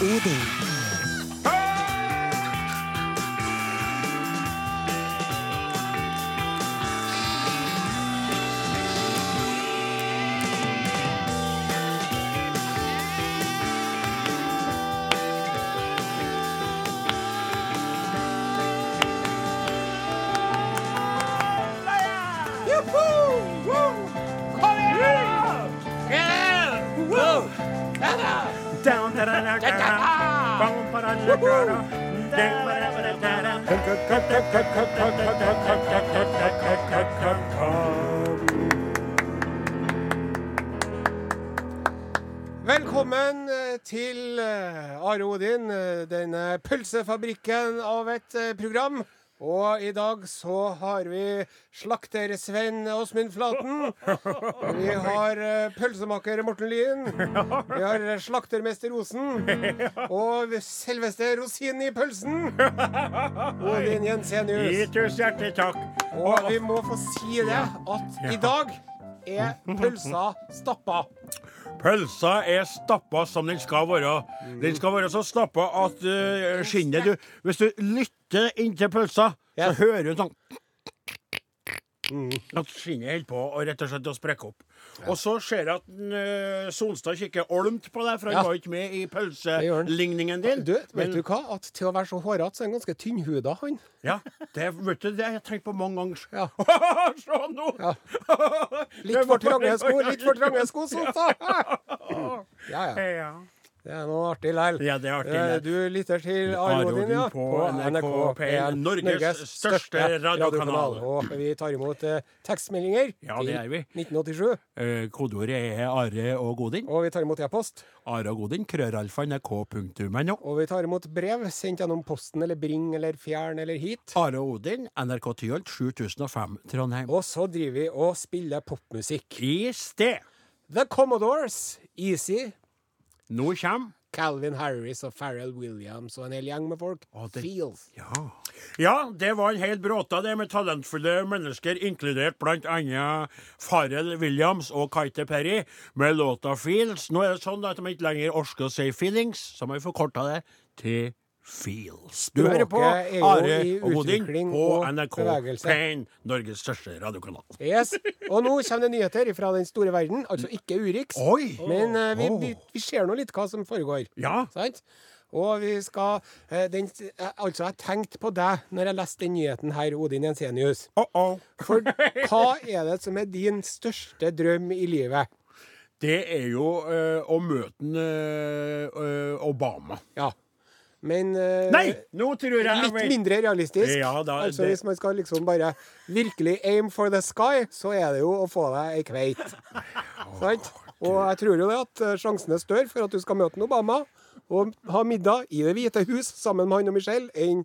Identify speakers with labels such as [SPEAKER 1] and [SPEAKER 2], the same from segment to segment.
[SPEAKER 1] 屋顶
[SPEAKER 2] Velkommen eh, til eh, Are Odin, eh, denne pølsefabrikken av et program. Og i dag så har vi slakter-Svein Åsmund Flaten. Vi har eh, pølsemaker Morten Lyen. Vi har slaktermester Osen. Og selveste rosinen i pølsen. Odin Jensenius.
[SPEAKER 1] Gi tusen hjertelig takk.
[SPEAKER 2] Og vi må få si det at i dag er pølsa stappa.
[SPEAKER 1] Pølsa er stappa som den skal være. Den skal være så stappa at uh, skinnet du Hvis du lytter inntil pølsa, så hører du sånn At skinnet holder på å rett og slett å sprekke opp. Og så ser jeg at uh, Sonstad kikker olmt på deg, for han
[SPEAKER 2] Ja.
[SPEAKER 1] var ikke med i pølseligningen din.
[SPEAKER 2] Du, vet
[SPEAKER 1] Men-
[SPEAKER 2] du hva? At til å være så hårete, så er han ganske tynnhuda, han.
[SPEAKER 1] Ja, det, vet du, det har jeg tenkt på mange ganger.
[SPEAKER 2] Ja.
[SPEAKER 1] Se nå!
[SPEAKER 2] Ja. Litt for trange sko, litt for trange sko, Sonstad! Ja, ja.
[SPEAKER 1] Ja.
[SPEAKER 2] Det er noe artig likevel.
[SPEAKER 1] Ja, det er artig
[SPEAKER 2] Eh. Du lytter til
[SPEAKER 1] Arodin,
[SPEAKER 2] ja.
[SPEAKER 1] på NRK P1, Norges største radiokanal.
[SPEAKER 2] Og vi tar imot eh, tekstmeldinger
[SPEAKER 1] Ja, det er vi.
[SPEAKER 2] til 1987.
[SPEAKER 1] Eh, Kodeordet er Are og Godin.
[SPEAKER 2] Og vi tar imot e-post.
[SPEAKER 1] Are og Godin, krøralfa, nrk.no.
[SPEAKER 2] Og vi tar imot brev sendt gjennom posten eller Bring eller Fjern eller hit.
[SPEAKER 1] Are og Odin, NRK Tyholt, 7005, Trondheim.
[SPEAKER 2] Og så driver vi og spiller popmusikk.
[SPEAKER 1] I sted.
[SPEAKER 2] The Commodores, Easy,
[SPEAKER 1] Nå kommer
[SPEAKER 2] Calvin Harris og Pharrell Williams og en hel gjeng med folk.
[SPEAKER 1] Å, det-
[SPEAKER 2] Feels.
[SPEAKER 1] Ja. ja, det var en hel bråta, det, med talentfulle mennesker, inkludert blant annet Pharrell Williams og Kite Perry, med låta 'Feels'. Nå er det sånn at de ikke lenger orker å si 'feelings', så har vi forkorta det til 'Feels'. Du hører på
[SPEAKER 2] jo
[SPEAKER 1] Are og
[SPEAKER 2] Odin
[SPEAKER 1] på NRK
[SPEAKER 2] bevegelse.
[SPEAKER 1] P1, Norges største radiokanal.
[SPEAKER 2] Yes. Og nå kommer det nyheter fra den store verden, altså ikke Urix.
[SPEAKER 1] Oi!
[SPEAKER 2] Men uh, vi, vi, vi ser nå litt hva som foregår.
[SPEAKER 1] Ja.
[SPEAKER 2] Sant? Og vi skal eh, den, eh, Altså, jeg tenkte på deg når jeg leste den nyheten her, Odin Jensenius.
[SPEAKER 1] Uh -oh.
[SPEAKER 2] For hva er det som er din største drøm i livet?
[SPEAKER 1] Det er jo eh, å møte eh, eh, Obama.
[SPEAKER 2] Ja. Men uh,
[SPEAKER 1] Nei,
[SPEAKER 2] Litt mindre realistisk.
[SPEAKER 1] Ja, da-
[SPEAKER 2] altså
[SPEAKER 1] det-
[SPEAKER 2] Hvis man skal liksom bare virkelig aim for the sky, så er det jo å få deg ei kveit. Sant? Og jeg tror jo det at eh, sjansen er større for at du skal møte en Obama og ha middag i Det hvite hus sammen med han og Michelle, enn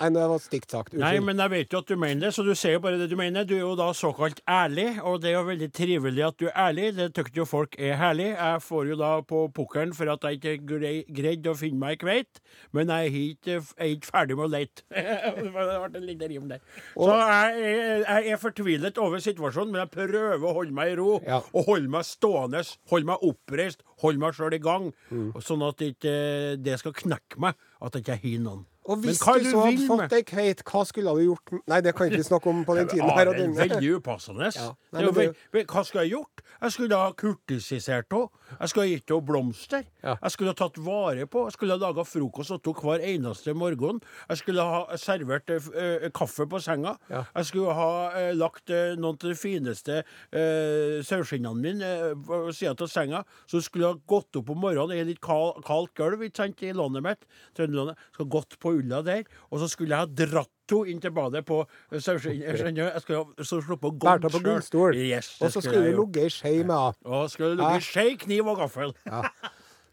[SPEAKER 2] Nei, det var stygt sagt.
[SPEAKER 1] Nei, men jeg vet jo at du mener det, så du sier jo bare det du mener. Du er jo da såkalt ærlig, og det er jo veldig trivelig at du er ærlig. Det syns jo folk er herlig. Jeg får jo da på pukkelen for at jeg ikke grei- greide å finne meg ei kveit, men jeg er ikke, er ikke ferdig med å lete. det ble en liten rim der. Så jeg jeg er fortvilet over situasjonen, men jeg prøver å holde meg i ro.
[SPEAKER 2] Ja.
[SPEAKER 1] Og holde meg stående, holde meg oppreist, holde meg sjøl i gang.
[SPEAKER 2] Mm.
[SPEAKER 1] Sånn at ikke det skal knekke meg at jeg ikke har noen.
[SPEAKER 2] Og hvis du
[SPEAKER 1] du
[SPEAKER 2] så hadde fått ei kveit, hva skulle du gjort? Nei, det kan ikke vi snakke om på den tiden her.
[SPEAKER 1] Ja, det er veldig upassende.
[SPEAKER 2] Ja. Nei, men
[SPEAKER 1] Hva skulle jeg gjort? Jeg skulle ha kurtisisert henne. Jeg skulle ha gitt henne blomster.
[SPEAKER 2] Ja.
[SPEAKER 1] Jeg skulle ha tatt vare på. Jeg skulle ha laga frokost til henne hver eneste morgen. Jeg skulle ha servert uh, eh, kaffe på senga.
[SPEAKER 2] Ja.
[SPEAKER 1] Jeg skulle ha uh, lagt uh, noen av de fineste uh, saueskinnene mine eh, på sida av senga. Så skulle jeg ha gått opp om morgenen i litt kal, kaldt gulv i landet mitt. Trøndelandet. Skal gått på ulla der. Og så skulle jeg ha dratt henne inn til badet på eh. Jeg skulle så sluppet å gå
[SPEAKER 2] på gullstol.
[SPEAKER 1] Yes,
[SPEAKER 2] og så
[SPEAKER 1] skulle gjort.
[SPEAKER 2] ligget i skje med henne.
[SPEAKER 1] Og skulle det ligge skje, kniv og gaffel.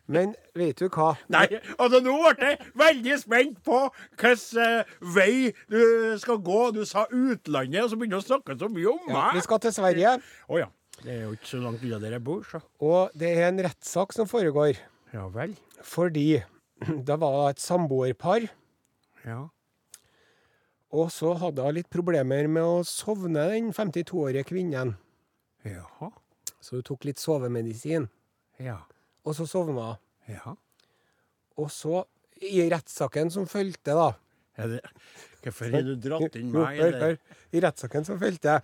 [SPEAKER 2] Men vet du hva?
[SPEAKER 1] Nei, altså nå ble jeg veldig spent på hvilken eh, vei du skal gå. Du sa utlandet, og så begynner du å snakke så mye om
[SPEAKER 2] Ja, vi skal til Sverige,
[SPEAKER 1] Å ja. Det er jo ikke så langt unna der jeg bor, så.
[SPEAKER 2] og det er en rettssak som foregår.
[SPEAKER 1] Ja vel.
[SPEAKER 2] Fordi det var et samboerpar,
[SPEAKER 1] Ja.
[SPEAKER 2] Og så hadde hun litt problemer med å sovne, den 52-årige kvinnen. Jaha. Så hun tok litt sovemedisin. Ja. og så, sovna hun. Ja. Og så, i rettssaken som fulgte, da
[SPEAKER 1] Er det, hvorfor har du dratt inn meg? eller?
[SPEAKER 2] I rettssaken som fulgte,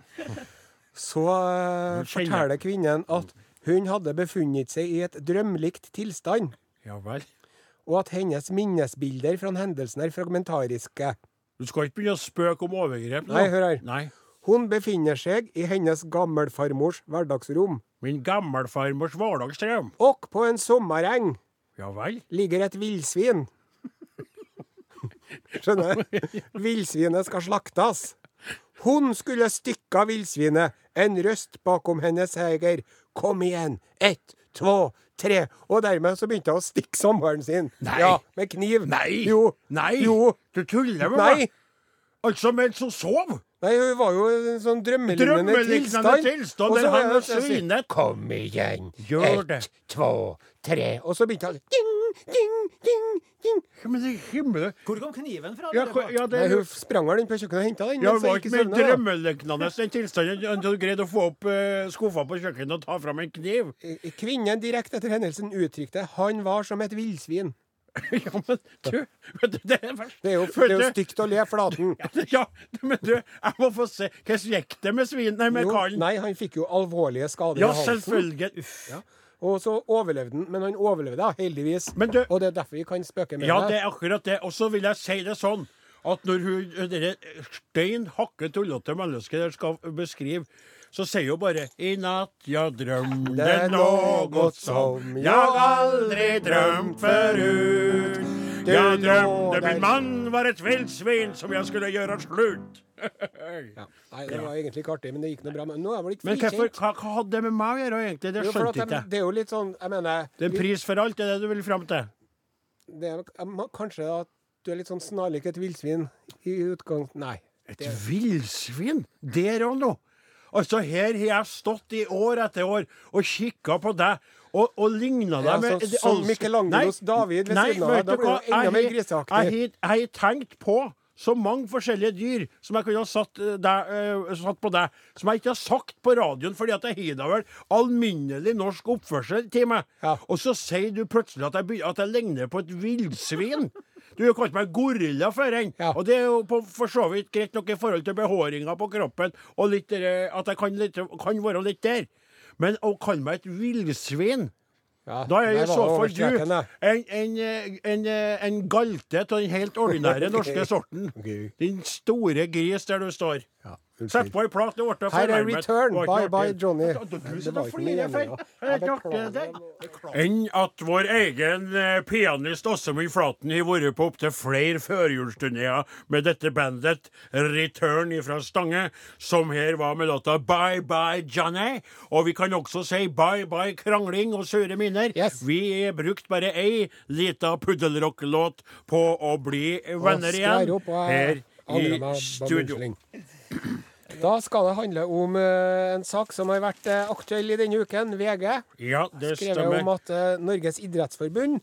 [SPEAKER 2] så
[SPEAKER 1] jeg.
[SPEAKER 2] forteller kvinnen at hun hadde befunnet seg i et drømlikt tilstand,
[SPEAKER 1] Ja vel.
[SPEAKER 2] Og at hennes minnesbilder fra hendelsen er fragmentariske.
[SPEAKER 1] Du skal ikke begynne å spøke om overgrep nå?
[SPEAKER 2] Nei, hør her.
[SPEAKER 1] Nei.
[SPEAKER 2] Hun befinner seg i hennes gammelfarmors hverdagsrom,
[SPEAKER 1] Min gammelfarmors hverdagsrom?
[SPEAKER 2] og på en sommereng
[SPEAKER 1] Ja vel.
[SPEAKER 2] ligger et villsvin. Skjønner? Villsvinet skal slaktes. Hun skulle stykke villsvinet. En røst bakom hennes heger. 'kom igjen'. Ett, to, tre. Og dermed så begynte hun å stikke samboeren sin.
[SPEAKER 1] Nei.
[SPEAKER 2] Ja, med kniv.
[SPEAKER 1] Nei.
[SPEAKER 2] Jo.
[SPEAKER 1] Nei.
[SPEAKER 2] Jo.
[SPEAKER 1] Du tuller med meg? Altså mens hun sov?
[SPEAKER 2] Nei, hun var jo i en sånn drømmelignende tilstand.
[SPEAKER 1] tilstand
[SPEAKER 2] Og så
[SPEAKER 1] han
[SPEAKER 2] det-
[SPEAKER 1] og svinet
[SPEAKER 2] Kom igjen.
[SPEAKER 1] Gjør det.
[SPEAKER 2] Ett, to, tre. Og så begynte han ding, ding, ding,
[SPEAKER 1] Ja,
[SPEAKER 3] Hvor kom kniven fra?
[SPEAKER 1] ja,
[SPEAKER 3] hvor,
[SPEAKER 1] ja, det
[SPEAKER 2] Nei, hun sprang vel inn på kjøkkenet og henta den.
[SPEAKER 1] ja,
[SPEAKER 2] det
[SPEAKER 1] var ikke mer drømmelignende den tilstanden at du greide å få opp uh, skuffa på kjøkkenet og ta fram en kniv?
[SPEAKER 2] Kvinnen direkte etter hendelsen uttrykte han var som et villsvin.
[SPEAKER 1] ja, men du, vet du, det er verst.
[SPEAKER 2] Det er jo, det er jo stygt å le flaten.
[SPEAKER 1] Ja, men du, jeg må få se. Hvordan gikk det med svin... Nei, med
[SPEAKER 2] Jo, nei, han fikk jo alvorlige skader
[SPEAKER 1] Ja,
[SPEAKER 2] i halsen.
[SPEAKER 1] selvfølgelig. Uff.
[SPEAKER 2] Og så overlevde han, men han overlevde da, heldigvis.
[SPEAKER 1] Men du-
[SPEAKER 2] Og det er derfor vi kan spøke med
[SPEAKER 1] Ja,
[SPEAKER 2] det.
[SPEAKER 1] det er akkurat det. Og så vil jeg si det sånn at når hun det stein hakke tullete mennesket der skal beskrive, så sier hun bare I natt jeg drømte noe som jeg aldri drømt forut. Jeg drømte min mann var et villsvin som jeg skulle gjøre slutt.
[SPEAKER 2] Ja. Nei, det var egentlig ikke artig, men det gikk noe bra. Men nå er vel ikke
[SPEAKER 1] Men hvorfor, hva, hva hadde det med meg å gjøre, egentlig? Det
[SPEAKER 2] skjønte jeg
[SPEAKER 1] skjønte ikke jeg.
[SPEAKER 2] det er jo litt sånn, jeg mener
[SPEAKER 1] Det er en pris for alt, det er det du vil fram til?
[SPEAKER 2] det er, Kanskje at du er litt sånn snarlik et villsvin i utgang... Nei.
[SPEAKER 1] Et villsvin? Der og nå. Altså, her har jeg stått i år etter år og kikka på deg og, og ligna
[SPEAKER 2] Ja,
[SPEAKER 1] med
[SPEAKER 2] så- som Michelangelos David ved
[SPEAKER 1] nei,
[SPEAKER 2] siden av. Da blir det enda mer griseaktig.
[SPEAKER 1] Jeg har- tenkt på så mange forskjellige dyr som jeg kunne ha satt, der, deg, eh, satt på deg, som jeg ikke har sagt på radioen, fordi at jeg har da vel alminnelig norsk oppførsel til meg.
[SPEAKER 2] Ja.
[SPEAKER 1] Og så sier du plutselig at jeg, at jeg ligner på et villsvin. Du har kalt meg gorilla før.
[SPEAKER 2] Ja.
[SPEAKER 1] og det er jo på, for så vidt greit nok i forhold til behåringa på kroppen, og litt, eh, at jeg kan, litt, kan være litt der. Men å kalle meg et villsvin
[SPEAKER 2] Ja,
[SPEAKER 1] da er i så fall du en, en, en, en galte av den helt ordinære norske sorten. Din store gris der du står.
[SPEAKER 2] Ja,
[SPEAKER 1] Sett på ei plate. Det ble
[SPEAKER 2] Her er return. Bye bye. Johnny.
[SPEAKER 1] Enn at vår egen eh, pianist Åsemund Flaten har vært på opptil flere førjulsturneer med dette bandet Return fra Stange, som her var med låta Bye Bye Johnny. Og vi kan også si bye bye krangling og sure minner.
[SPEAKER 2] Yes.
[SPEAKER 1] Vi brukte bare ei lita puddelrocklåt på å bli venner igjen her i studio.
[SPEAKER 2] Da skal det handle om eh, en sak som har vært eh, aktuell i denne uken. VG
[SPEAKER 1] Ja, det
[SPEAKER 2] skrevet om at eh, Norges idrettsforbund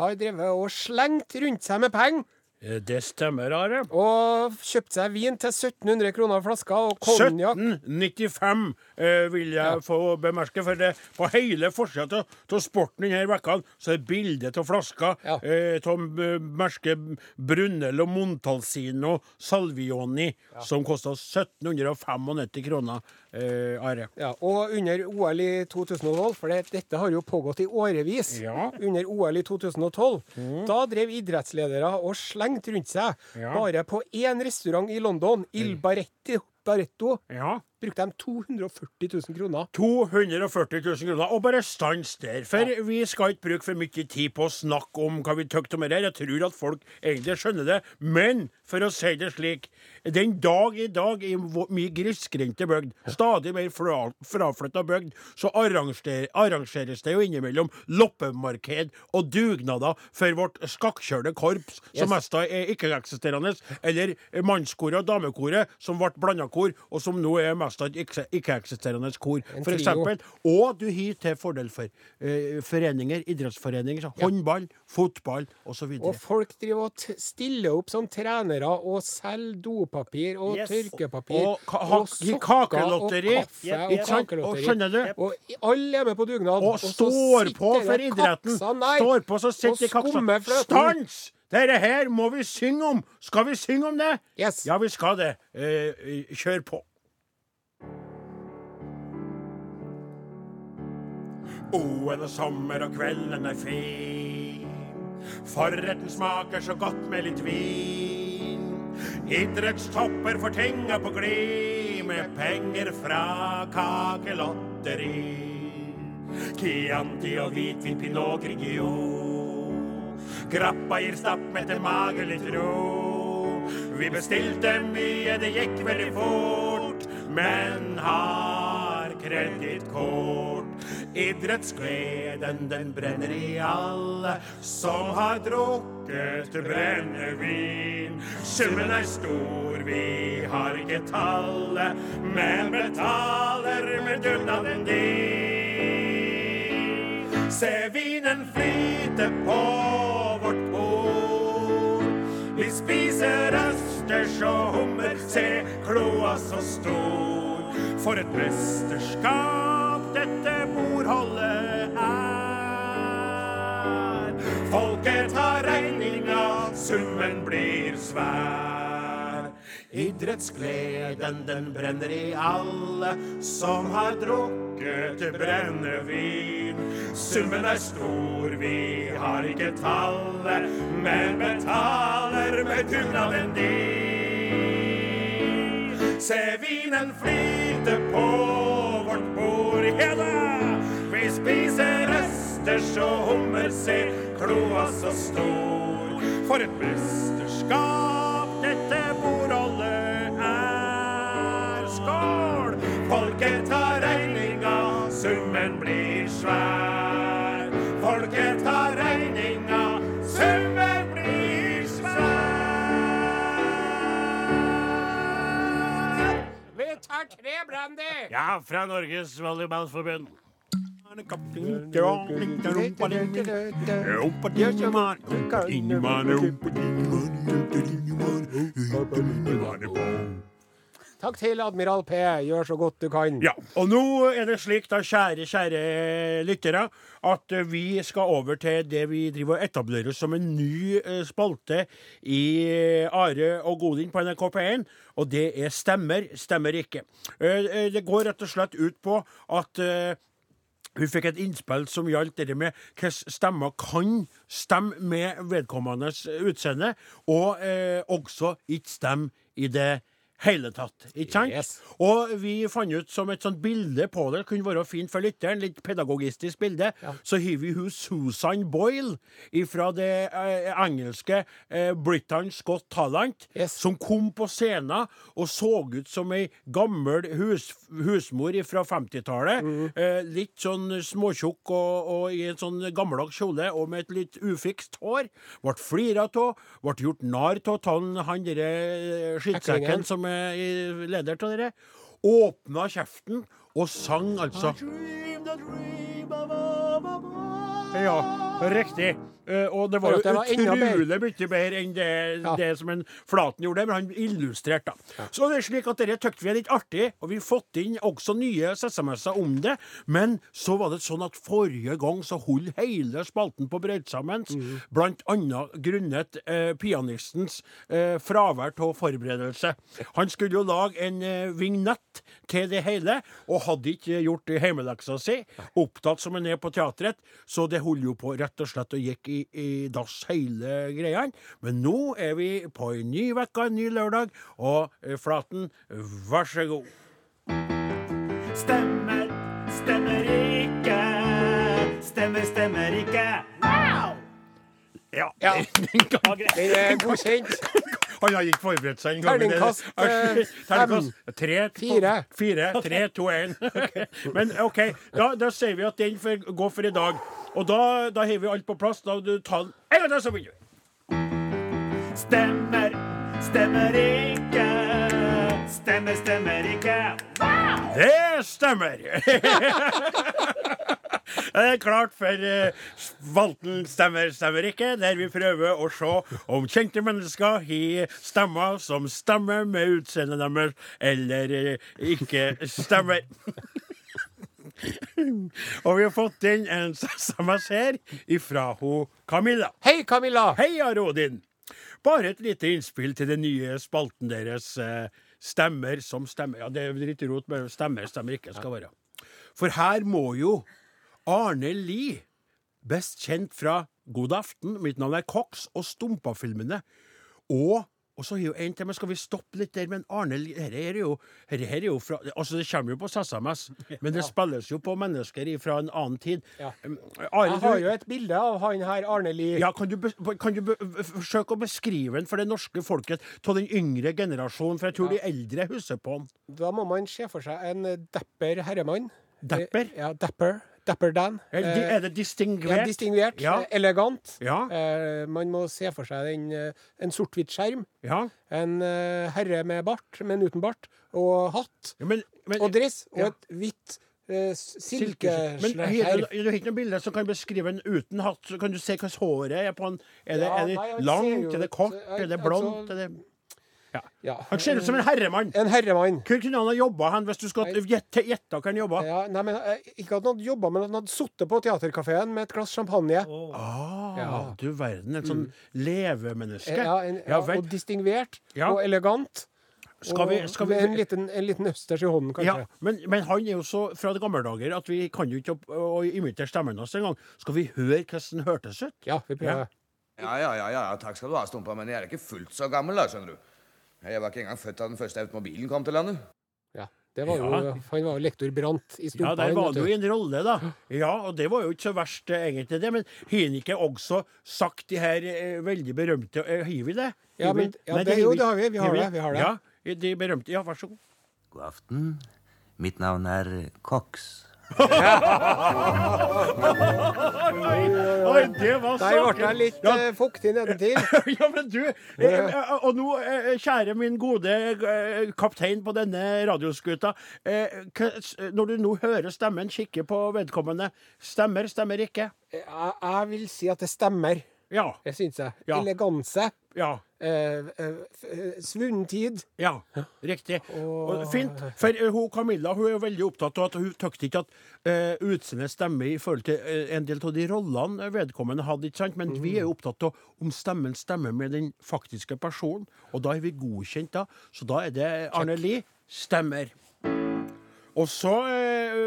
[SPEAKER 2] har drevet og slengt rundt seg med penger.
[SPEAKER 1] Eh, Det stemmer, Are.
[SPEAKER 2] Og kjøpte seg vin til 1700 kroner flaska, og konjakk
[SPEAKER 1] 1795 eh, vil jeg få bemerke. For det, på hele forsida av sporten denne vekka så er bilde av flasker
[SPEAKER 2] Ja.
[SPEAKER 1] eh, av eh, merket Brunello Montalcino Salvioni, som kosta 1795 kroner. Eh, Are.
[SPEAKER 2] Ja, og under OL i 2012, for det, dette har jo pågått i årevis,
[SPEAKER 1] Ja.
[SPEAKER 2] under OL i 2012, da drev idrettsledere og slengte rundt seg.
[SPEAKER 1] Ja.
[SPEAKER 2] Bare på én restaurant i London, Il Barretti, Barretto,
[SPEAKER 1] Ja.
[SPEAKER 2] brukte de 240 000 kroner.
[SPEAKER 1] 240 000 kroner. Og bare stans der. For vi skal ikke bruke for mye tid på å snakke om hva vi tykker om det her. Jeg tror at folk egentlig skjønner det. Men for å si det slik Den dag i dag i mye grisgrendte bygd, stadig mer fra, fraflytta bygd, så arranger, arrangeres det jo innimellom loppemarked og dugnader for vårt skakkjørte korps, som
[SPEAKER 2] Yes.
[SPEAKER 1] mest er ikke-eksisterende, eller mannskoret og damekoret som ble blanda kor, og som nå er mest av ikke-eksisterende kor, for eksempel. Og du har til fordel for uh, foreninger, idrettsforeninger, så håndball, fotball osv.
[SPEAKER 2] Og folk driver og stiller opp som trenere og selger dopapir og
[SPEAKER 3] Yes.
[SPEAKER 2] tørkepapir.
[SPEAKER 1] Og ka- ha- i kakelotteri.
[SPEAKER 2] Og kaffe
[SPEAKER 3] Yep,
[SPEAKER 2] og
[SPEAKER 3] yep.
[SPEAKER 1] og?
[SPEAKER 2] Og
[SPEAKER 1] skjønner du?
[SPEAKER 2] Og alle er med på dugnad.
[SPEAKER 1] Og står på for idretten.
[SPEAKER 2] kaksa, nei,
[SPEAKER 1] Står på, så
[SPEAKER 2] og
[SPEAKER 1] sitter kaksa. Stans! Dette her må vi synge om! Skal vi synge om det?
[SPEAKER 2] Yes.
[SPEAKER 1] Ja, vi skal det. Eh, kjør på. O, en sommer og kvelden er fin. Forretten smaker så godt med litt vin. Idrettstopper får tinga på glid med penger fra kakelotteri. Chianti og hvitvin, pinot grigio. Grappa gir stappmette til mage litt ro. Vi bestilte mye, det gikk veldig fort, men har kredittkort. Idrettsgleden, den brenner i alle som har drukket brennevin. Summen er stor, vi har ikke tallet, men betaler med dugnaden din. Se vinen flyte på vårt bord. Vi spiser østers og hummer, se kloa så stor. For et mesterskap dette bordholdet er. Folket tar regninga, summen blir svær. Idrettsgleden, den brenner i alle som har drukket brennevin. Summen er stor, vi har ikke tallet, men betaler med dugnaden din. Se vinen flyte på østers og hummer, se kloa så stor. For et mesterskap dette bordholdet er. Skål! Folket tar regninga, summen blir svær. Folket tar regninga, summen blir svær.
[SPEAKER 2] Vi tar tre brandy!
[SPEAKER 1] Ja, fra Norges Volleyballforbund.
[SPEAKER 2] Takk til Admiral P. Gjør så godt du kan.
[SPEAKER 1] Ja, og nå er det slik, da, kjære, kjære lyttere, at eh, vi skal over til det vi driver og etablerer som en ny eh, spalte i eh, Are og Godin på NRK P1, og det er Stemmer, stemmer ikke. Det går rett og slett ut på at vi fikk et innspill som gjaldt det med hvordan stemmer kan stemme med vedkommendes utseende, og eh, også ikke stemme i det hele tatt. Ikke sant?
[SPEAKER 2] Yes.
[SPEAKER 1] Og vi fant ut som et sånt bilde på det kunne være fint for lytteren, litt pedagogistisk bilde, så har vi hun Susan Boyle fra det eh, engelske eh, Britain's Got Talent,
[SPEAKER 2] Yes.
[SPEAKER 1] som kom på scenen og så ut som ei gammel hus, husmor fra 50-tallet. Eh, litt sånn småtjukk og, og i en sånn gammeldags kjole og med et litt ufikst hår. Ble flira av, ble gjort narr av han, han derre eh, skittsekken som er i leder av dere. Åpna kjeften og sang altså Ja, riktig. Eh, og det var
[SPEAKER 2] For det var
[SPEAKER 1] jo utrolig mye bedre enn det,
[SPEAKER 2] Ja.
[SPEAKER 1] det som en Flaten gjorde, men han illustrerte, da. Så det er slik at dere tykte vi er litt artig, og vi har fått inn også nye SMS-er om det. Men så var det sånn at forrige gang så holdt hele spalten på brøyt sammen,
[SPEAKER 2] mm.
[SPEAKER 1] blant annet grunnet eh, pianistens eh, fravær av forberedelse. Han skulle jo lage en eh, vignett til det hele, og hadde ikke gjort hjemmeleksa si, opptatt som han er på teatret, så det holdt jo på rett og slett og gikk i, i dass hele greia. Men nå er vi på en ny uke, en ny lørdag, og eh, Flaten, vær så god.
[SPEAKER 3] Stemmer, stemmer ikke. Stemmer, stemmer ikke. Wow!
[SPEAKER 1] Ja.
[SPEAKER 2] Ja.
[SPEAKER 1] Den kan-
[SPEAKER 2] Den er godkjent.
[SPEAKER 1] Han har ikke forberedt seg engang. det-
[SPEAKER 2] Terningkast,
[SPEAKER 1] fem. Tre,
[SPEAKER 2] Fire.
[SPEAKER 1] Fire, tre, to, én. Men OK, da, da sier vi at den får gå for i dag. Og da, da har vi alt på plass. Da du tar den en gang til, så begynner vi.
[SPEAKER 3] Stemmer, stemmer ikke. Stemmer, stemmer ikke.
[SPEAKER 1] Det stemmer! Det er klart for Valten spalten Stemmer, stemmer ikke, der vi prøver å se om kjente mennesker har stemmer som stemmer med utseendet deres, eller eh, ikke stemmer. Og vi har fått inn en SMS her ifra ho Camilla.
[SPEAKER 2] Hei, Camilla!
[SPEAKER 1] Hei, Arodin. Bare et lite innspill til den nye spalten deres eh, Stemmer som stemmer. Ja, det er litt rot men stemmer, stemmer ikke skal være. For her må jo Arne Lie, best kjent fra God aften, mitt navn er Cox, og Stumpa-filmene. Og, og så har jo en til, men skal vi stoppe litt der? Men Arne dette er jo, her er jo fra Altså, det kommer jo på SMS, men det spilles jo på mennesker fra en annen tid.
[SPEAKER 2] Ja.
[SPEAKER 1] Arne,
[SPEAKER 2] Jeg har jo et bilde av han her, Arne Lie.
[SPEAKER 1] ja, kan du, kan du forsøke å beskrive den for det norske folket av den yngre generasjonen? For jeg tror de eldre husker på han.
[SPEAKER 2] Da må man se for seg en depper herremann.
[SPEAKER 1] Depper?
[SPEAKER 2] Eh, Ja, dapper. Dapper Dan.
[SPEAKER 1] Er,
[SPEAKER 2] Eh,
[SPEAKER 1] er det distingvert?
[SPEAKER 2] Ja, distingvert.
[SPEAKER 1] Ja.
[SPEAKER 2] eh, Elegant.
[SPEAKER 1] Ja.
[SPEAKER 2] Eh, man må se for seg eh, en sort-hvitt skjerm.
[SPEAKER 1] Ja.
[SPEAKER 2] En herre med bart, men uten bart. Og hatt.
[SPEAKER 1] Ja, men, men,
[SPEAKER 2] Og dress. Og et hvitt eh,
[SPEAKER 1] silke- Men
[SPEAKER 2] silkeskjerf.
[SPEAKER 1] du har ikke noe bilde som kan beskrive en uten hatt? Så kan du se hvordan håret er på han. Er det, er det langt? Er det kort? Er det
[SPEAKER 2] altså-
[SPEAKER 1] blondt? Er det...
[SPEAKER 2] Ja.
[SPEAKER 1] Han ser ut som en herremann.
[SPEAKER 2] En herremann.
[SPEAKER 1] Hvor kunne han ha jobba hen, hvis du skulle gjette hvor han jobba?
[SPEAKER 2] Ja, nei, men eh, Ikke at han hadde jobba, men at han hadde sittet på teaterkafeen med et glass champagne.
[SPEAKER 1] Ah,
[SPEAKER 2] Ja. Mm.
[SPEAKER 1] du verden. Et sånn levemenneske.
[SPEAKER 2] Eh, Ja, en,
[SPEAKER 1] Ja
[SPEAKER 2] ja, og distingvert
[SPEAKER 1] Ja.
[SPEAKER 2] og elegant.
[SPEAKER 1] Skal vi, skal vi
[SPEAKER 2] en liten, en liten østers i hånden, kanskje.
[SPEAKER 1] Ja, men, men han er jo så fra de gamle dager at vi kan jo ikke å, å imitere stemmen hans engang. Skal vi høre hvordan den hørtes ut?
[SPEAKER 2] Ja, vi prøver.
[SPEAKER 4] Ja, ja, ja, ja, takk skal du ha, Stumpa, men jeg er ikke fullt så gammel, da, skjønner du. Jeg var ikke engang født da den første automobilen kom til landet.
[SPEAKER 2] Ja. Det var jo,
[SPEAKER 1] Ja.
[SPEAKER 2] Han var jo lektor Brandt i
[SPEAKER 1] Ja,
[SPEAKER 2] Stumpa.
[SPEAKER 1] der var det jo en rolle, da. Ja, og det var jo ikke så verst, eh, egentlig, det. Men har han ikke også sagt de her eh, veldig berømte eh, Har vi det?
[SPEAKER 2] Ja, men- ja,
[SPEAKER 1] Nei,
[SPEAKER 2] det- jo, det har vi. Vi har det, vi har det.
[SPEAKER 1] Ja, de berømte Ja, vær så god.
[SPEAKER 5] God aften. Mitt navn er Cox.
[SPEAKER 1] Oi, det var
[SPEAKER 2] Der ble jeg litt
[SPEAKER 1] Ja,
[SPEAKER 2] eh, fuktig nedentil.
[SPEAKER 1] ja, men du eh, eh, Og nå, eh, kjære min gode eh, kaptein på denne radioskuta. eh, hva- s- Når du nå hører stemmen, kikker på vedkommende. Stemmer, stemmer ikke?
[SPEAKER 2] Jeg, jeg vil si at det stemmer.
[SPEAKER 1] Ja.
[SPEAKER 2] Det syns jeg.
[SPEAKER 1] Ja.
[SPEAKER 2] Eleganse.
[SPEAKER 1] Ja.
[SPEAKER 2] Eh, eh, eh, svunnen tid.
[SPEAKER 1] Ja, riktig. Og fint. For eh, hun Camilla hun er jo veldig opptatt av at hun tykte ikke at uh, utseendet stemmer i forhold til eh, en del av de rollene vedkommende hadde. ikke sant? Men vi er jo opptatt av om stemmen stemmer med den faktiske personen. Og da er vi godkjent, da. Så da er det Arne Lie stemmer. Og så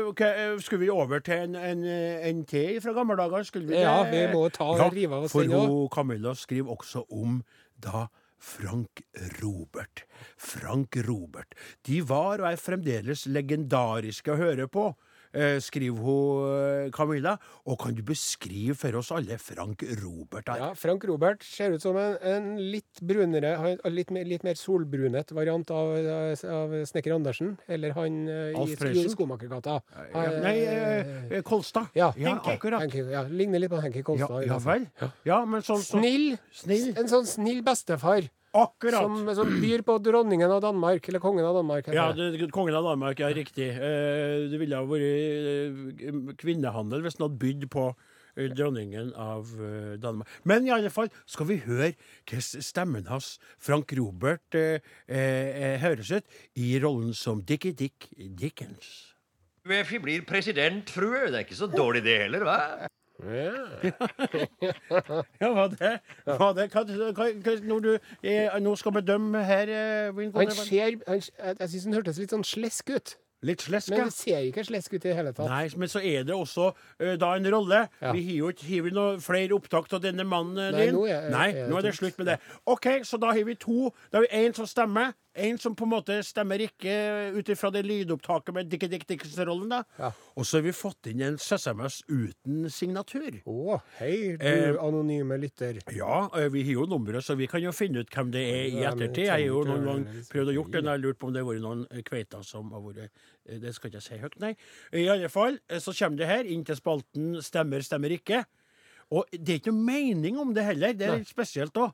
[SPEAKER 1] okay, eh, skulle vi over til en, en, eh, en te fra gamle dager. Skulle vi
[SPEAKER 2] Ja, vi må ta og rive av oss den òg.
[SPEAKER 1] For Camilla skriver også om da Frank Robert. Frank Robert. De var og er fremdeles legendariske å høre på, eh, skriver hun eh, Camilla. Og kan du beskrive for oss alle Frank Robert her?
[SPEAKER 2] Ja, Frank Robert ser ut som en, en litt brunere, litt litt mer solbrunet variant av, av Snekker Andersen. Eller han eh, i, i Skomakergata.
[SPEAKER 1] Ja, nei, eh, eh, Kolstad.
[SPEAKER 2] Ja,
[SPEAKER 1] akkurat.
[SPEAKER 2] Henke, ja, ligner litt på Henki Kolstad.
[SPEAKER 1] ja
[SPEAKER 2] fall.
[SPEAKER 1] vel. Ja, men sånn så,
[SPEAKER 2] Snill.
[SPEAKER 1] Snill.
[SPEAKER 2] En sånn snill bestefar.
[SPEAKER 1] Akkurat.
[SPEAKER 2] Som, som byr på dronningen av Danmark, eller kongen av Danmark.
[SPEAKER 1] Ja,
[SPEAKER 2] det.
[SPEAKER 1] kongen av Danmark, ja, riktig. Eh, det ville ha vært eh, kvinnehandel hvis han hadde bydd på eh, dronningen av eh, Danmark. Men i alle fall skal vi høre hvordan stemmen hans, Frank Robert, eh, eh, høres ut i rollen som Dickie Dick Dickens.
[SPEAKER 6] Uefi blir presidentfrue. Det er ikke så dårlig det heller, hva?
[SPEAKER 1] Ja, hva det? var det? Hva, hva, når du eh, nå skal bedømme her, eh,
[SPEAKER 2] Han ser, han, jeg syns han hørtes litt sånn slesk ut.
[SPEAKER 1] Litt slesk,
[SPEAKER 2] Men det ser ikke slesk ut i det hele tatt.
[SPEAKER 1] Nei, men så er det også uh, da en rolle.
[SPEAKER 2] Ja.
[SPEAKER 1] Vi har jo ikke noe flere opptak av denne mannen
[SPEAKER 2] Nei,
[SPEAKER 1] din.
[SPEAKER 2] nå er-
[SPEAKER 1] Nei,
[SPEAKER 2] er det
[SPEAKER 1] nå er det slutt med det. OK, så da har vi to. Da har vi én som stemmer. En som på en måte stemmer ikke ut ifra det lydopptaket med Dickie Dick Dickinson-rollen. da.
[SPEAKER 2] Ja.
[SPEAKER 1] Og så har vi fått inn en SMS uten signatur.
[SPEAKER 2] Å, hei, du
[SPEAKER 1] Eh,
[SPEAKER 2] anonyme lytter.
[SPEAKER 1] Ja, eh, vi har jo nummeret, så vi kan jo finne ut hvem det er i
[SPEAKER 2] Ja, men
[SPEAKER 1] ettertid. Jeg har jo noen gang prøvd å gjort det, og jeg lurte på om det har vært noen eh, kveiter som har vært eh, Det skal ikke jeg si høyt, nei. I alle fall, eh, så kommer det her inn til spalten Stemmer, stemmer ikke. Og det er ikke noe mening om det heller. Det er litt spesielt òg.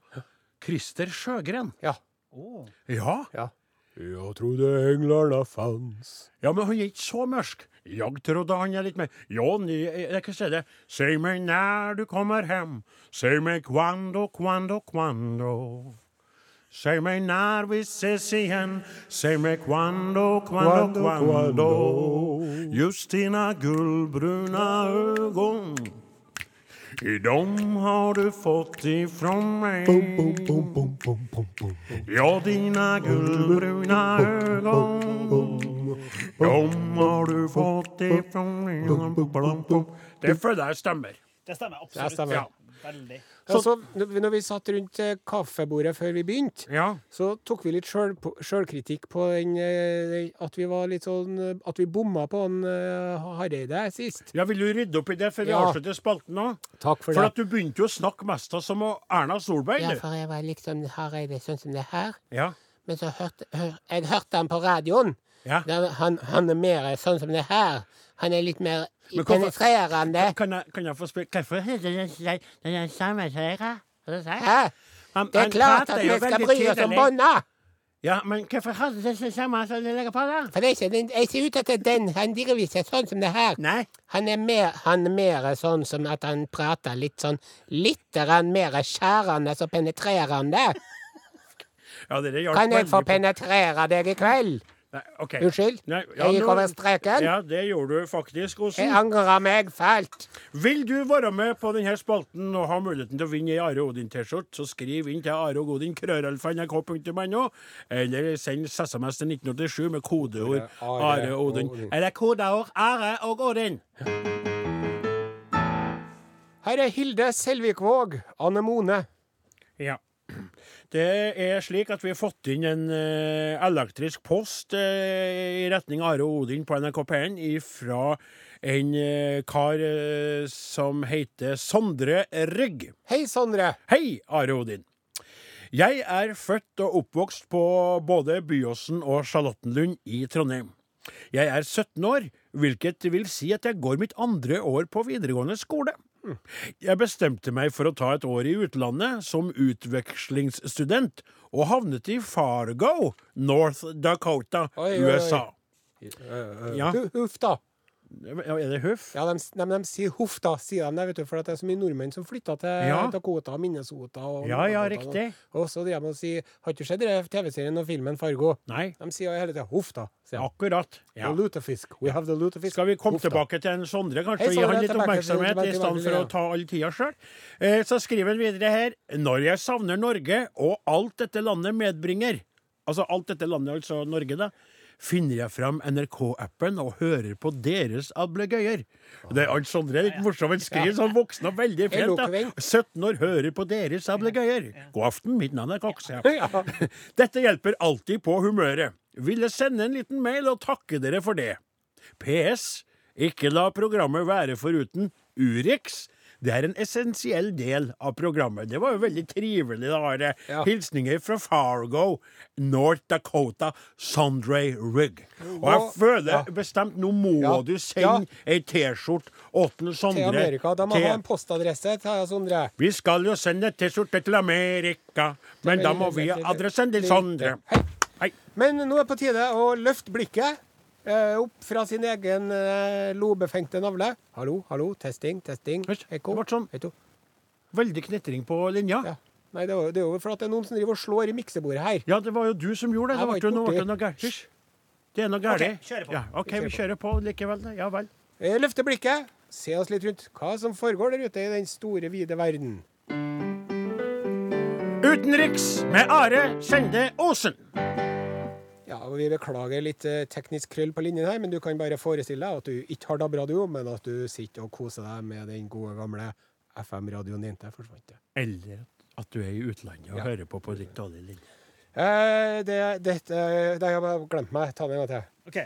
[SPEAKER 1] Christer Sjøgren.
[SPEAKER 2] Ja.
[SPEAKER 1] Ja.
[SPEAKER 2] ja. Jeg trodde englarna fanns.
[SPEAKER 1] Ja, men han er ikke så mørk. Jeg trodde han er litt mer Ja, ni, jeg kan si det. Si meg når du kommer hjem. Si meg quando, quando, quando. Si meg når vi ses igjen. Si meg quando, quando,
[SPEAKER 2] Quando.
[SPEAKER 1] Just dina gullbruna ögon. I dem har du fått ifrån mig. Ja, dina guldbruna ögon. Dem har du fått ifrån mig. Det føler jeg stemmer.
[SPEAKER 3] Det stemmer
[SPEAKER 2] Det
[SPEAKER 3] absolutt.
[SPEAKER 2] stemmer.
[SPEAKER 3] Ja, veldig.
[SPEAKER 2] Så, når vi satt rundt eh, kaffebordet før vi begynte,
[SPEAKER 1] Ja.
[SPEAKER 2] så tok vi litt sjølkritikk på den, eh, at vi var litt sånn eh, At vi bomma på han Hareide sist.
[SPEAKER 1] ja, vil du rydde opp i det før vi
[SPEAKER 2] Ja.
[SPEAKER 1] avslutter spalten nå?
[SPEAKER 2] Takk for,
[SPEAKER 1] For
[SPEAKER 2] det.
[SPEAKER 1] at du begynte jo å snakke mest av som Erna Solberg.
[SPEAKER 7] Ja, for jeg var liksom Hareide sånn som det her.
[SPEAKER 1] Ja.
[SPEAKER 7] Men så hørte hør, jeg hørte han på radioen.
[SPEAKER 1] Ja.
[SPEAKER 7] Der, han, han er mer sånn som det her. Han er litt mer penetrerende.
[SPEAKER 1] Kan jeg, kan jeg få spørre Hvorfor den- den samme seira?
[SPEAKER 7] Det er klart at vi skal bry oss om bånda!
[SPEAKER 1] Ja, men hvorfor har det det samme som du legger på da?
[SPEAKER 7] For det er ikke den, jeg ser ut etter den. Han driver ikke sånn som det her.
[SPEAKER 1] Nei.
[SPEAKER 7] Han er mer, han er mer sånn som at han prater litt sånn Litt mer skjærende og penetrerende.
[SPEAKER 1] Ja, det hjalp
[SPEAKER 7] Kan jeg få penetrere deg i kveld?
[SPEAKER 1] Nei, okay.
[SPEAKER 7] Unnskyld?
[SPEAKER 1] Nei, ja,
[SPEAKER 7] Jeg gikk
[SPEAKER 1] nå-
[SPEAKER 7] over streken.
[SPEAKER 1] Ja, det gjorde du faktisk,
[SPEAKER 7] Jeg
[SPEAKER 1] Osen.
[SPEAKER 7] angrer meg fælt.
[SPEAKER 1] Vil du være med på denne spalten og ha muligheten til å vinne ei Are Odin-T-skjorte, så skriv inn til areogodin, krøralfa.nrk.no, eller send SMS til 1987 med kodeord
[SPEAKER 2] Are
[SPEAKER 1] Are Odin.
[SPEAKER 2] Odin.
[SPEAKER 1] Eller kodeord Are og Odin.
[SPEAKER 2] Her er Hilde Selvikvåg, Anemone.
[SPEAKER 1] Ja. Det er slik at vi har fått inn en eh, elektrisk post eh, i retning Are Odin på NRK P1 fra en eh, kar som heter Sondre Rygg.
[SPEAKER 2] Hei, Sondre.
[SPEAKER 1] Hei, Are Odin. Jeg er født og oppvokst på både Byåsen og Charlottenlund i Trondheim. Jeg er 17 år, hvilket vil si at jeg går mitt andre år på videregående skole. Jeg bestemte meg for å ta et år i utlandet som utvekslingsstudent, og havnet i Fargo, North Dakota,
[SPEAKER 2] Oi, oi, oi.
[SPEAKER 1] USA. Ja.
[SPEAKER 2] Hu- Huff, da.
[SPEAKER 1] Er det huff?
[SPEAKER 2] Ja, de, de, de sier huff, da, sier de det, vet du, for at det er så mye nordmenn som flytter til
[SPEAKER 1] Ja.
[SPEAKER 2] Dakota, Minnesota og
[SPEAKER 1] Ja, ja, riktig.
[SPEAKER 2] Og så de må si Har ikke sett TV-serien og filmen Fargo?
[SPEAKER 1] Nei,
[SPEAKER 2] De sier hele tida huff, da.
[SPEAKER 1] Akkurat. Ja.
[SPEAKER 2] The lutefisk. We have the lutefisk.
[SPEAKER 1] Skal vi komme
[SPEAKER 2] Hufta.
[SPEAKER 1] tilbake til en Sondre, kanskje,
[SPEAKER 2] Hei,
[SPEAKER 1] gi han litt
[SPEAKER 2] tilbake
[SPEAKER 1] oppmerksomhet
[SPEAKER 2] tilbake
[SPEAKER 1] i stedet for å ta all tida sjøl? Eh, så skriver han videre her Når jeg savner Norge, og alt dette landet medbringer Altså alt dette landet, altså Norge, da. Finner jeg fram NRK-appen og hører på deres ablegøyer. Det er alt Sondre er litt morsomt. Han skriver sånn voksen og veldig fint. da. 17 år hører på deres ablegøyer. God aften, mitt navn er Koks. Ja.
[SPEAKER 2] Ja.
[SPEAKER 1] Dette hjelper alltid på humøret. Ville sende en liten mail og takke dere for det. PS. Ikke la programmet være foruten Urix. Det er en essensiell del av programmet. Det var jo veldig trivelig. da var det
[SPEAKER 2] Ja.
[SPEAKER 1] Hilsninger fra Fargo, North Dakota, Sondre Rigg Og jeg føler
[SPEAKER 2] ja.
[SPEAKER 1] bestemt nå må
[SPEAKER 2] Ja.
[SPEAKER 1] du sende ei T-skjorte åttende Sondre
[SPEAKER 2] Til Amerika. Da må
[SPEAKER 1] til-
[SPEAKER 2] ha en postadresse til Sondre.
[SPEAKER 1] vi skal jo sende T-skjorte til Amerika, men da må vi ha adressen til Sondre.
[SPEAKER 2] Hei.
[SPEAKER 1] Hei.
[SPEAKER 2] Men nå er det på tide å løfte blikket eh, opp fra sin egen eh, lobefengte navle. Hallo, hallo, testing, testing. Ekko.
[SPEAKER 1] det ble sånn. Veldig knitring på linja.
[SPEAKER 2] Ja. Nei, det er, jo, det er jo for at det er noen som driver og slår i miksebordet her.
[SPEAKER 1] Ja, det var jo du som gjorde det.
[SPEAKER 2] Var
[SPEAKER 1] Det ble
[SPEAKER 2] ikke
[SPEAKER 1] noe. Hysj. Det er noe galt.
[SPEAKER 3] Ok, kjører på.
[SPEAKER 1] Ja, OK, vi kjører på likevel. Ja vel.
[SPEAKER 2] Eh, Løfte blikket, se oss litt rundt. Hva som foregår der ute i den store, vide verden.
[SPEAKER 1] Utenriks med Are Sende Osen.
[SPEAKER 2] Ja, og Vi beklager litt eh, teknisk krøll på linjen her, men du kan bare forestille deg at du ikke har DAB-radio, men at du sitter og koser deg med den gode, gamle FM-radioen din. Der forsvant det.
[SPEAKER 1] Eller at du er i utlandet og
[SPEAKER 2] Ja.
[SPEAKER 1] hører på på litt dårlig linje.
[SPEAKER 2] Eh, det, dette Det har jeg bare glemt meg. Ta det en gang til.
[SPEAKER 3] OK.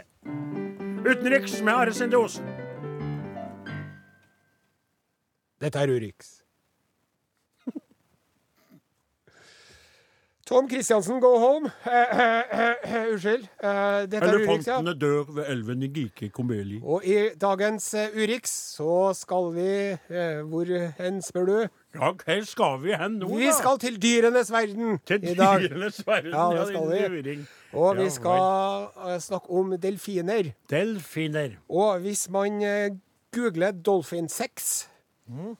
[SPEAKER 1] Utenriks med Are Sinde Osen.
[SPEAKER 2] Dette er Urix. Tom Kristiansen, go home. Eh, eh, Unnskyld. Eh, dette er Urix, ja.
[SPEAKER 1] Elefantene dør ved elven i Gike Komeli.
[SPEAKER 2] Og i dagens eh, Urix så skal vi eh, Hvor hen, spør du?
[SPEAKER 1] Ja, her skal vi hen nå, da?
[SPEAKER 2] Vi skal til dyrenes verden
[SPEAKER 1] Til
[SPEAKER 2] i dag.
[SPEAKER 1] dyrenes verden.
[SPEAKER 2] Ja, det skal vi. Og vi skal snakke om delfiner.
[SPEAKER 1] Delfiner.
[SPEAKER 2] Og hvis man googler dolphin sex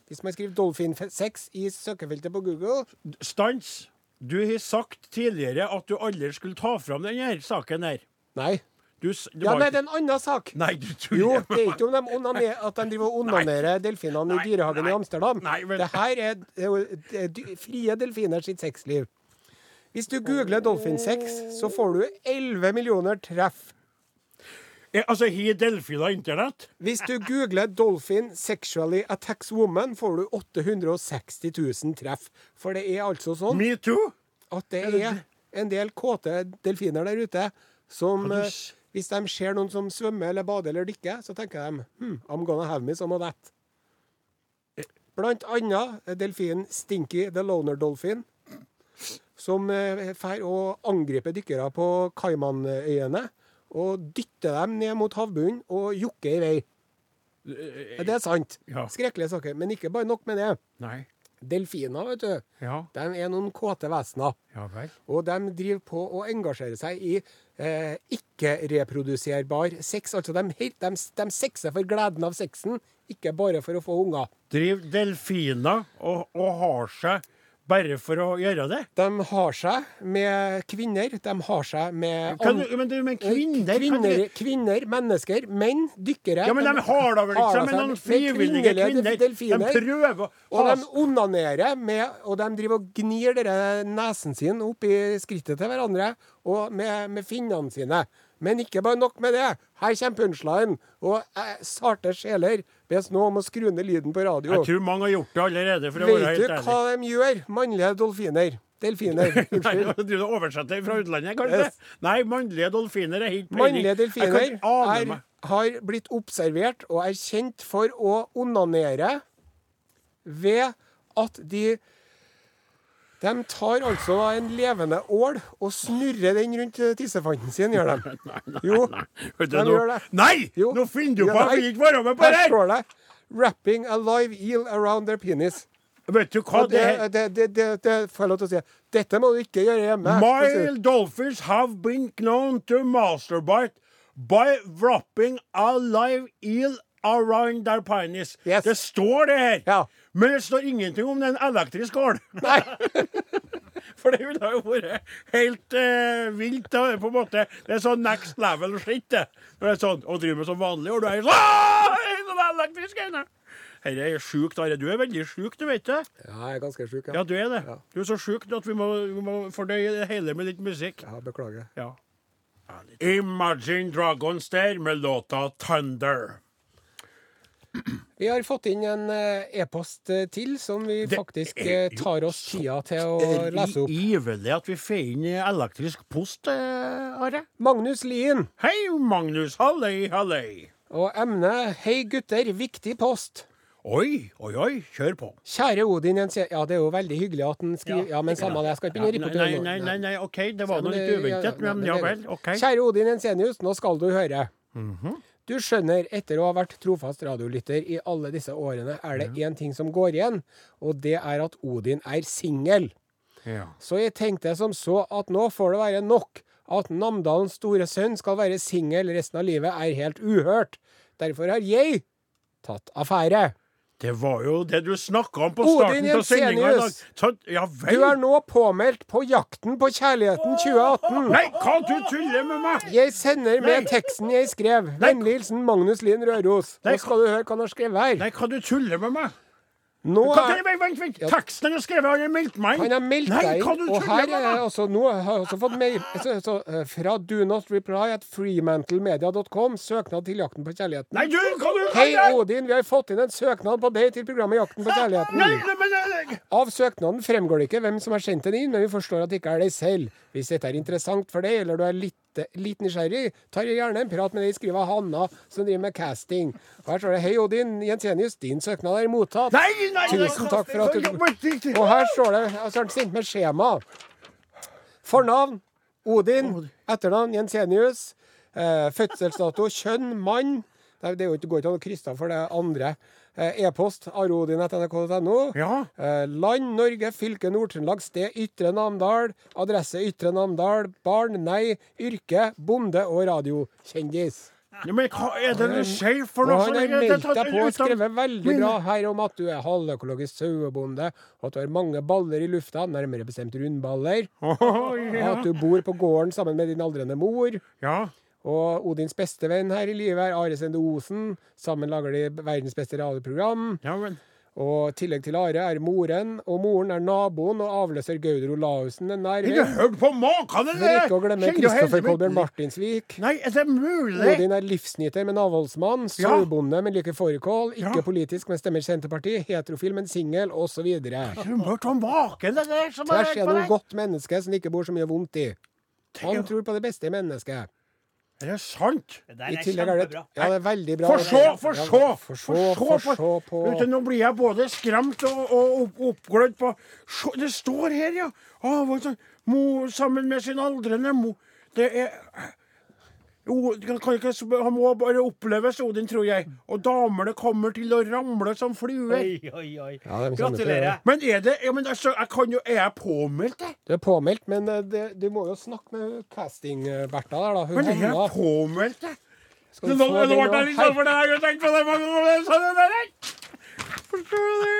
[SPEAKER 2] Hvis man skriver dolphin sex i søkefeltet på Google
[SPEAKER 1] Stans. Du har sagt tidligere at du aldri skulle ta fram denne saken her.
[SPEAKER 2] Nei.
[SPEAKER 1] Du,
[SPEAKER 2] Ja, nei, det er en annen sak.
[SPEAKER 1] Nei, du tuller.
[SPEAKER 2] Jo, det er ikke om de onaner, at de driver og onanerer delfinene i dyrehagen
[SPEAKER 1] nei,
[SPEAKER 2] i Amsterdam.
[SPEAKER 1] nei, men-
[SPEAKER 2] Det her er, er er frie delfiner sitt sexliv. Hvis du googler dolphin sex, så får du 11 millioner treff.
[SPEAKER 1] Eh, Altså, har delfiner internett?
[SPEAKER 2] Hvis du googler 'dolphin sexually attacks woman', får du 860 000 treff. For det er altså sånn
[SPEAKER 1] Me too?
[SPEAKER 2] at det er en del kåte delfiner der ute som eh, Hvis de ser noen som svømmer eller bader eller dykker, så tenker de hm, I'm gonna have me some of that. Blant annet er delfinen Stinky the Loner Dolphin, som drar og angriper dykkere på Caymanøyene. Og dytter dem ned mot havbunnen og jokker i vei. Det er sant.
[SPEAKER 1] Ja.
[SPEAKER 2] Skrekkelige saker. Men ikke bare nok med det.
[SPEAKER 1] Nei.
[SPEAKER 2] Delfiner, vet du,
[SPEAKER 1] Ja.
[SPEAKER 2] de er noen kåte vesener.
[SPEAKER 1] Ja vel.
[SPEAKER 2] Og de driver på å engasjere seg i eh, ikke-reproduserbar sex. Altså de, helt- de, de sexer for gleden av sexen, ikke bare for å få unger.
[SPEAKER 1] Driver delfiner og, og har seg bare for å gjøre det?
[SPEAKER 2] De har seg med kvinner, de har seg med
[SPEAKER 1] Kan du, men du, men
[SPEAKER 2] Eh,
[SPEAKER 1] kvinner,
[SPEAKER 2] kvinner, kvinner, mennesker, menn, dykkere.
[SPEAKER 1] Ja, men de har da vel ikke
[SPEAKER 2] har
[SPEAKER 1] sammen noen frivillige kvinner?
[SPEAKER 2] delfiner.
[SPEAKER 1] De prøver å
[SPEAKER 2] Og de onanerer med Og de driver og gnir dere nesen sin opp i skrittet til hverandre og med, med finnene sine. Men ikke bare nok med det. Her kommer punchline. Og eh, sarte sjeler bes nå om å skru ned lyden på radio.
[SPEAKER 1] Jeg tror mange har gjort det allerede, for å være
[SPEAKER 2] Vet du
[SPEAKER 1] helt
[SPEAKER 2] hva de gjør, mannlige dolfiner? Delfiner. Unnskyld.
[SPEAKER 1] du driver og oversetter fra utlandet, kanskje?
[SPEAKER 2] Yes.
[SPEAKER 1] Nei, mannlige dolfiner er helt
[SPEAKER 2] Mannlige delfiner er, har blitt observert og er kjent for å onanere ved at de De tar altså en levende ål og snurrer den rundt tissefanten sin, gjør de. Jo, de gjør det.
[SPEAKER 1] Nei! Nå finner du på! Jeg vil ikke være med på det! her!
[SPEAKER 2] står det 'Wrapping a live eel around their penis'.
[SPEAKER 1] Vet du hva
[SPEAKER 2] det
[SPEAKER 1] det,
[SPEAKER 2] det, det, det får jeg lov til å si. Dette må du ikke gjøre hjemme.
[SPEAKER 1] Mile dolphins have been known to masterbite by wrapping a live eel around their penis.
[SPEAKER 2] Yes.
[SPEAKER 1] Det står det her,
[SPEAKER 2] Ja.
[SPEAKER 1] men det står ingenting om den elektriske ål.
[SPEAKER 2] Nei.
[SPEAKER 1] For det ville jo vært helt eh, vilt. på en måte. Det er sånn next level shit, det. Når det er sånn, og driver med som vanlig, og du er sånn sånn elektrisk inne. Dette er sjukt, Are. Du er veldig sjuk, du vet det.
[SPEAKER 2] Ja, jeg er ganske sjuk,
[SPEAKER 1] Ja,
[SPEAKER 2] ja.
[SPEAKER 1] du er det.
[SPEAKER 2] Ja.
[SPEAKER 1] Du er så sjuk at vi må, vi må fordøye det hele med litt musikk.
[SPEAKER 2] ja beklager.
[SPEAKER 1] Ja. Imagine Dragons der med låta 'Thunder'.
[SPEAKER 2] Vi har fått inn en eh, e-post eh, til som vi
[SPEAKER 1] Det
[SPEAKER 2] faktisk eh, tar oss tida til å lese opp.
[SPEAKER 1] Ivelig at vi får inn elektrisk post, Are.
[SPEAKER 2] Magnus Lien.
[SPEAKER 1] Hei, Magnus. Halløy, halløy.
[SPEAKER 2] Og emnet 'Hei gutter, viktig post'.
[SPEAKER 1] Oi, oi, oi. Kjør på.
[SPEAKER 2] Kjære Odin Jensen Ja, det er jo veldig hyggelig at han skriver Ja, men samme det. Jeg skal ikke begynne å rippe
[SPEAKER 1] nei,
[SPEAKER 2] ut
[SPEAKER 1] nei, nei, nei, OK. Det var nå litt uventet, men
[SPEAKER 2] ja,
[SPEAKER 1] vel. OK.
[SPEAKER 2] Kjære Odin Jensenius, nå skal du høre.
[SPEAKER 1] Mhm.
[SPEAKER 2] Du skjønner, etter å ha vært trofast radiolytter i alle disse årene, er det én ting som går igjen, og det er at Odin er singel.
[SPEAKER 1] Ja.
[SPEAKER 2] Så jeg tenkte som så at nå får det være nok. At Namdalens store sønn skal være singel resten av livet, er helt uhørt. Derfor har jeg tatt affære.
[SPEAKER 1] Det var jo det du snakka om på starten av sendinga i dag. Så, ja vel.
[SPEAKER 2] Du er nå påmeldt på Jakten på kjærligheten 2018.
[SPEAKER 1] Nei, hva du tuller med meg?
[SPEAKER 2] Jeg sender med
[SPEAKER 1] Nei.
[SPEAKER 2] teksten jeg skrev. Vennlig hilsen Magnus Lien Røros.
[SPEAKER 1] Nei.
[SPEAKER 2] Nå skal du høre hva han har skrevet her.
[SPEAKER 1] Nei, hva du tuller med meg?
[SPEAKER 2] Nå er,
[SPEAKER 1] vent, vent, vent. Teksten han har skrevet, har meldt meg
[SPEAKER 2] han har meldt deg inn, og her er
[SPEAKER 1] jeg
[SPEAKER 2] altså nå har jeg også fått mail så, så, eh, fra do not reply at freemantlemedia.com. Søknad til Jakten på kjærligheten.
[SPEAKER 1] Nei, du, hva du
[SPEAKER 2] Hei, Odin. Vi har fått inn en søknad på deg til programmet Jakten på kjærligheten.
[SPEAKER 1] Nei, men nei,
[SPEAKER 2] Av søknaden fremgår det ikke hvem som har sendt den inn, men vi forstår at det ikke er deg selv. Hvis dette er interessant for deg, eller du er litt, litt nysgjerrig, tar jeg gjerne en prat med deg, skriver Hanna, som driver med casting. Og her står det Hei, Odin Jensenius, din søknad er mottatt.
[SPEAKER 1] nei, nei,
[SPEAKER 2] Tusen takk for at du Og her står det Jeg har sendt med skjema. Fornavn Odin. Etternavn Jensenius. Eh, fødselsdato kjønn mann. Det det går ikke an å krysse av for det andre. Eh, E-post arodin.nrk.no.
[SPEAKER 1] Ja.
[SPEAKER 2] Eh, land Norge, fylke Nord-Trøndelag, sted Ytre Namdal. Adresse Ytre Namdal. Barn, nei. Yrke bonde og radiokjendis.
[SPEAKER 1] Ja, Men hva er det du sier for noe?
[SPEAKER 2] han har
[SPEAKER 1] er
[SPEAKER 2] meldt deg på og skrevet veldig bra her om at du er halvøkologisk sauebonde, og at du har mange baller i lufta, nærmere bestemt rundballer. Og
[SPEAKER 1] ja.
[SPEAKER 2] at du bor på gården sammen med din aldrende mor.
[SPEAKER 1] ja.
[SPEAKER 2] Og Odins beste venn her i livet er Are Sende Osen. Sammen lager de verdens beste radioprogram.
[SPEAKER 1] Ja, men
[SPEAKER 2] Og i tillegg til Are er moren, og moren er naboen og avløser Gauder Olaussen en nær
[SPEAKER 1] Har du hørt på maken,
[SPEAKER 2] For
[SPEAKER 1] eller?
[SPEAKER 2] ikke å glemme Kristoffer Kolbjørn Martinsvik.
[SPEAKER 1] Nei, er det mulig?
[SPEAKER 2] Odin er livsnyter, men avholdsmann.
[SPEAKER 1] Solbonde,
[SPEAKER 2] Sauebonde, men liker fårikål. Ikke
[SPEAKER 1] Ja.
[SPEAKER 2] politisk, men stemmer Senterparti. Heterofil, men singel, osv.
[SPEAKER 1] Hørt om maken, det der som
[SPEAKER 2] Tvers
[SPEAKER 1] er
[SPEAKER 2] er noe godt menneske som ikke bor så mye vondt i. Han tror på det beste i mennesket.
[SPEAKER 1] Er det sant?
[SPEAKER 3] Det der
[SPEAKER 2] I
[SPEAKER 3] er
[SPEAKER 2] tillegg er det
[SPEAKER 3] kjempebra.
[SPEAKER 2] Ja, det er veldig bra.
[SPEAKER 1] Få se, få
[SPEAKER 2] så!
[SPEAKER 1] se!
[SPEAKER 2] så, for se på
[SPEAKER 1] Vet du, Nå blir jeg både skremt og, og opp, oppglødd på Se, Det står her, ja! Mo sammen med sin aldrende mor Det er Jo, kan kan ikke, Han må bare oppleves, Odin, tror jeg. Og damene kommer til å ramle som fluer.
[SPEAKER 3] Oi, oi, oi.
[SPEAKER 2] Ja, å
[SPEAKER 3] Gratulerer.
[SPEAKER 1] Men er det ja, men altså, jeg kan jo, Er jeg påmeldt, jeg?
[SPEAKER 2] Du er påmeldt, men eh, det, du må jo snakke med casting-Bertha der, da. Hun
[SPEAKER 1] Men er jeg
[SPEAKER 2] Hanna.
[SPEAKER 1] påmeldt, jeg?
[SPEAKER 2] Skal
[SPEAKER 1] Det
[SPEAKER 2] du
[SPEAKER 1] var
[SPEAKER 2] få
[SPEAKER 1] det
[SPEAKER 2] den
[SPEAKER 1] var
[SPEAKER 2] nå?
[SPEAKER 1] der liksom, for det her, jeg tenkte på det mange ganger. Sånn det der. Forstår du?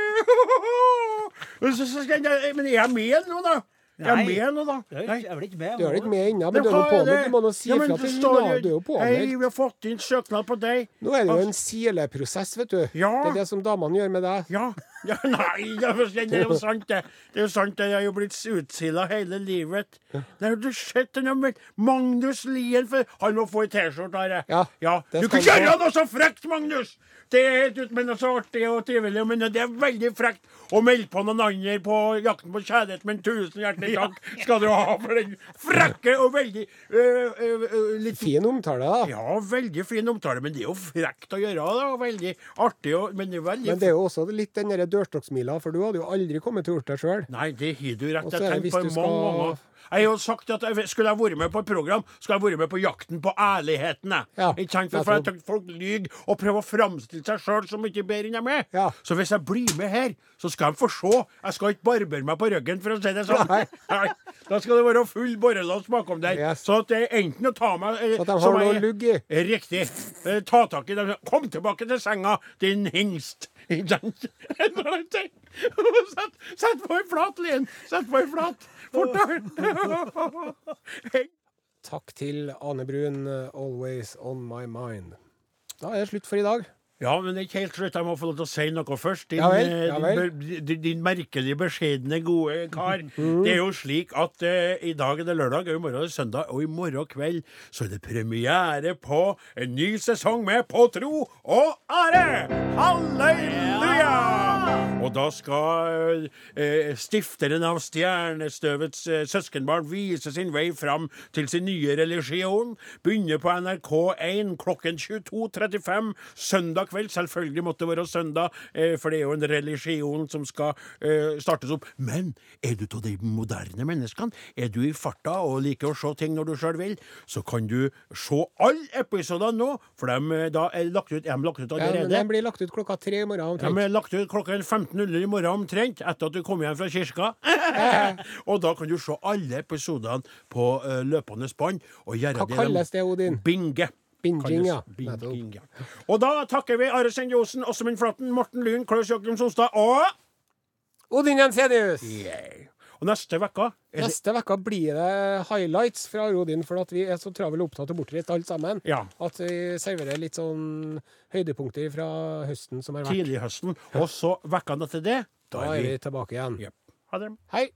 [SPEAKER 1] Så, så skal jeg, men er jeg med nå, da? Er jeg
[SPEAKER 3] Nei.
[SPEAKER 1] med nå, da?
[SPEAKER 3] Jeg er vel ikke med?
[SPEAKER 2] Du er ikke med ennå,
[SPEAKER 1] Men
[SPEAKER 2] du er
[SPEAKER 1] jo
[SPEAKER 2] på påmeldt. Du må nå si ifra til
[SPEAKER 1] står
[SPEAKER 2] Nav. Du er jo
[SPEAKER 1] Hei, vi har fått inn søknad på deg.
[SPEAKER 2] Nå er det jo en sileprosess, vet du.
[SPEAKER 1] Ja.
[SPEAKER 2] Det er det som damene gjør med deg.
[SPEAKER 1] Ja. ja nei, det er er jo sant, det. Det er jo sant, det. Jeg har jo blitt utsila hele livet. Det har du sett den Magnus Lien for Han må få ei T-skjorte, Are.
[SPEAKER 2] Ja, ja.
[SPEAKER 1] Du kan gjøre noe så frekt, Magnus! Det er helt ut, men så artig og trivelig. Men det er veldig frekt å melde på noen andre på Jakten på kjærlighet. Men tusen hjertelig takk skal du ha for den frekke og veldig øh, øh, litt
[SPEAKER 2] Fin omtale, da.
[SPEAKER 1] Ja, veldig fin omtale, men det er jo frekt å gjøre. Og veldig artig. Og, men det er veldig
[SPEAKER 2] Men det er jo også litt den dørstokksmila, for du hadde jo aldri kommet til å gjort det sjøl.
[SPEAKER 1] Nei, det har du rett Jeg tenkt på mange ganger. Jeg har sagt at jeg, skulle jeg vært med på et program, skulle jeg vært med på Jakten på ærligheten. jeg.
[SPEAKER 2] Ja,
[SPEAKER 1] Ikke sant? For, jeg folk lyver og prøver å framstille seg sjøl som ikke bedre enn de er.
[SPEAKER 2] Ja.
[SPEAKER 1] Så hvis jeg blir med her, så skal de få se. Jeg skal ikke barbere meg på ryggen, for å si det sånn.
[SPEAKER 2] Nei.
[SPEAKER 1] Da skal det være full borrelås bakom der.
[SPEAKER 2] Yes.
[SPEAKER 1] Så at det er enten å ta meg eh,
[SPEAKER 2] Så de har noe
[SPEAKER 1] å
[SPEAKER 2] lugge i.
[SPEAKER 1] Riktig. Eh, Ta tak i dem. Kom tilbake til senga, din hingst. Sett, på ei flat, Lien. Sett på ei flat. Fortere.
[SPEAKER 2] Takk til Ane Brun, 'Always On My Mind'. Da er det slutt for i dag.
[SPEAKER 1] Ja, men det er ikke helt slutt. Jeg må få lov til å si noe først. Din,
[SPEAKER 2] Ja vel,
[SPEAKER 1] eh,
[SPEAKER 2] ja vel.
[SPEAKER 1] din, din merkelig beskjedne, gode kar.
[SPEAKER 2] Mm.
[SPEAKER 1] Det er jo slik at uh, i dag er det lørdag, og i morgen er det søndag, og i morgen kveld så er det premiere på en ny sesong med På tro og ære! Halleluja! Og da skal eh, stifteren av Stjernestøvets eh, søskenbarn vise sin vei fram til sin nye religion. Begynner på NRK1 klokken 22.35 søndag kveld. Selvfølgelig måtte det være søndag, eh, for det er jo en religion som skal eh, startes opp. Men er du av de moderne menneskene, er du i farta og liker å se ting når du sjøl vil, så kan du se alle episodene nå, for de eh, da er lagt ut, er de lagt ut
[SPEAKER 2] Ja, men de blir lagt ut klokka tre i morgen
[SPEAKER 1] De
[SPEAKER 2] omtrent.
[SPEAKER 1] er lagt ut klokka 15.00 i morgen omtrent, etter at du kom hjem fra kirka. og da kan du se alle episodene på uh, løpende bånd.
[SPEAKER 2] Hva kalles det, Odin?
[SPEAKER 1] Binge.
[SPEAKER 2] Binging, ja.
[SPEAKER 1] Binging, ja. Og da takker vi Are Sende Osen, Åsmund Flaten, Morten Lyn, Klaus Joakim Sonstad og
[SPEAKER 2] Odin Jensenius!
[SPEAKER 1] yeah. Og neste uke det
[SPEAKER 2] Neste uke blir det highlights fra Rodin, for at vi er så travelt opptatt og bortreist alle sammen.
[SPEAKER 1] Ja.
[SPEAKER 2] At vi serverer litt sånn høydepunkter fra høsten som har vært.
[SPEAKER 1] tidlig høsten. Og så ukene etter det,
[SPEAKER 2] Da er vi tilbake igjen.
[SPEAKER 1] Yep. Ha det.
[SPEAKER 2] Hei!